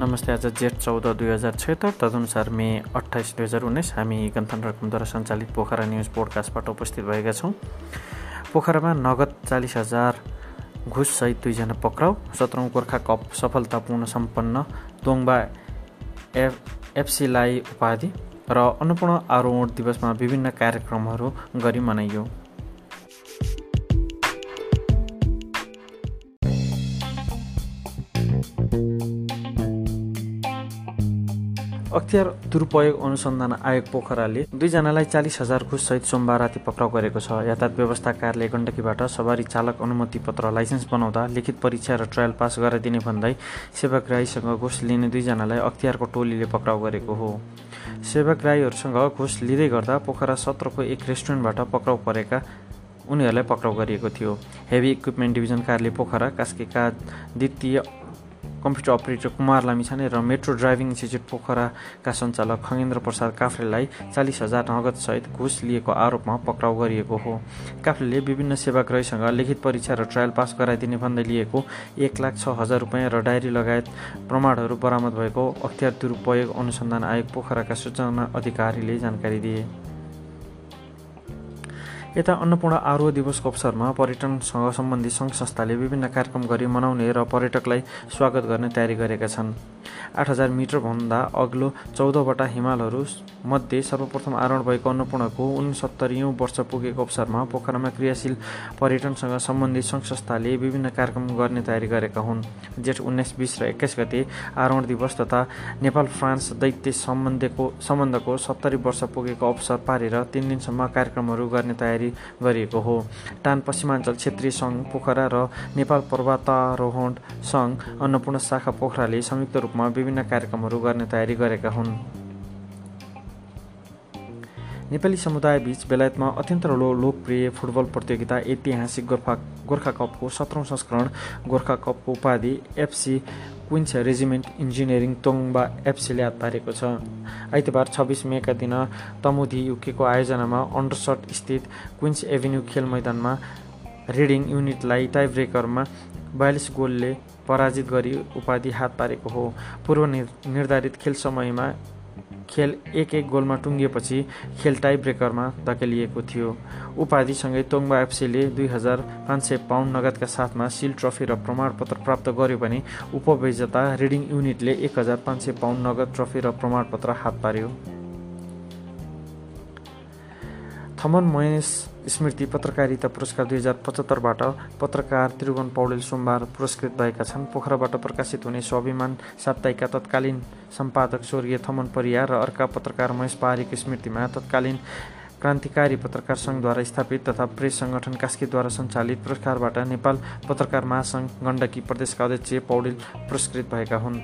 नमस्ते आज जेठ चौध दुई हजार छत्तर तदनुसार मे अठाइस दुई हजार उन्नाइस हामी गन्थन रकमद्वारा सञ्चालित पोखरा न्युज पोडकास्टबाट उपस्थित भएका छौँ। पोखरामा नगद चालिस हजार घुससहित दुईजना पक्राउ सत्रौँ गोर्खा कप सफलतापूर्ण सम्पन्न दोङबा एफ एफसीलाई उपाधि र अन्नपूर्ण आरोहण दिवसमा विभिन्न कार्यक्रमहरू गरी मनाइयो। अख्तियार दुरुपयोग अनुसन्धान आयोग पोखराले दुईजनालाई चालिस हजार घुससहित सोमबार राति पक्राउ गरेको छ। यातायात व्यवस्था कार्यालय गण्डकीबाट सवारी चालक अनुमति पत्र लाइसेन्स बनाउँदा लिखित परीक्षा र ट्रायल पास गराइदिने भन्दै सेवाग्राहीसँग घुस लिने दुईजनालाई अख्तियारको टोलीले पक्राउ गरेको हो। सेवाग्राहीहरूसँग घुस लिँदै गर्दा पोखरा सत्रको एक रेस्टुरेन्टबाट पक्राउ परेका उनीहरूलाई पक्राउ गरिएको थियो। हेभी इक्विपमेन्ट डिभिजन कार्यालय पोखरा कास्केका द्वितीय कम्प्युटर अपरेटर कुमार लामिछाने र मेट्रो ड्राइभिङ इन्स्टिच्युट पोखराका सञ्चालक खगेन्द्र प्रसाद काफ्रेलाई चालिस हजार नगदसहित घुस लिएको आरोपमा पक्राउ गरिएको हो। काफ्रेले विभिन्न सेवाग्राहीसँग लिखित परीक्षा र ट्रायल पास गराइदिने भन्दै लिएको एक लाख छ हजार रुपियाँ र डायरी लगायत प्रमाणहरू बरामद भएको अख्तियार दुरुपयोग अनुसन्धान आयोग पोखराका सूचना अधिकारीले जानकारी दिए। यता अन्नपूर्ण आरोह दिवसको अवसरमा पर्यटनसँग सम्बन्धित सङ्घ संस्थाले विभिन्न कार्यक्रम गरी मनाउने र पर्यटकलाई स्वागत गर्ने तयारी गरेका छन्। आठ हजार मिटरभन्दा अग्लो चौधवटा हिमालहरू मध्ये सर्वप्रथम आरोहण भएको अन्नपूर्णको उनसत्तरीौँ वर्ष पुगेको अवसरमा पोखरामा क्रियाशील पर्यटनसँग सम्बन्धित सङ्घ संस्थाले विभिन्न कार्यक्रम गर्ने तयारी गरेका हुन्। जेठ उन्नाइस बिस र एक्काइस गते आरोहण दिवस तथा नेपाल फ्रान्स दैत्य सम्बन्धको सम्बन्धको सत्तरी वर्ष पुगेको अवसर पारेर तिन दिनसम्म कार्यक्रमहरू गर्ने तयारी गरिएको हो। टान पश्चिमाञ्चल क्षेत्रीय सङ्घ पोखरा र नेपाल पर्वतारोहण सङ्घ अन्नपूर्ण शाखा पोखराले संयुक्त रूपमा विभिन्न कार्यक्रमहरू गर्ने तयारी गरेका हुन्। नेपाली समुदायबीच बेलायतमा अत्यन्त लोकप्रिय फुटबल प्रतियोगिता ऐतिहासिक गोर्खा गोर्खा कपको सत्रौँ संस्करण गोर्खा कपको उपाधि FC Queens Regiment Engineering Tongba एफसीले हात पारेको छ। आइतबार छब्बिस मेका दिन तमुदी युकेको आयोजनामा अन्डरसट स्थित क्विन्स एभिन्यू खेल मैदानमा रिडिङ युनिटलाई टाई ब्रेकरमा बयालिस गोलले पराजित गरी उपाधि हात पारेको हो। पूर्व निर्धारित खेल समयमा खेल एक एक गोलमा टुङ्गिएपछि खेल टाई ब्रेकरमा धकेलिएको थियो। उपाधिसँगै तोङबा एफसीले दुई हजार पाँच सय पाउन्ड नगदका साथमा सिल ट्रफी र प्रमाणपत्र प्राप्त गर्यो भने उपविजेता रिडिङ युनिटले एक हजार पाँच सय पाउन्ड नगद ट्रफी र प्रमाणपत्र हात पार्यो। थमन महेश स्मृति पत्रकारिता पुरस्कार दुई हजार पचहत्तरबाट पत्रकार त्रिभुवन पौडेल सोमबार पुरस्कृत भएका छन्। पोखराबाट प्रकाशित हुने स्वाभिमान साप्ताहिकका तत्कालीन सम्पादक स्वर्गीय थमन परिया र अर्का पत्रकार महेश पहाडीको स्मृतिमा तत्कालीन क्रान्तिकारी पत्रकार सङ्घद्वारा स्थापित तथा प्रेस सङ्गठन कास्कीद्वारा सञ्चालित पुरस्कारबाट नेपाल पत्रकार महासङ्घ गण्डकी प्रदेशका अध्यक्ष पौडेल पुरस्कृत भएका हुन्।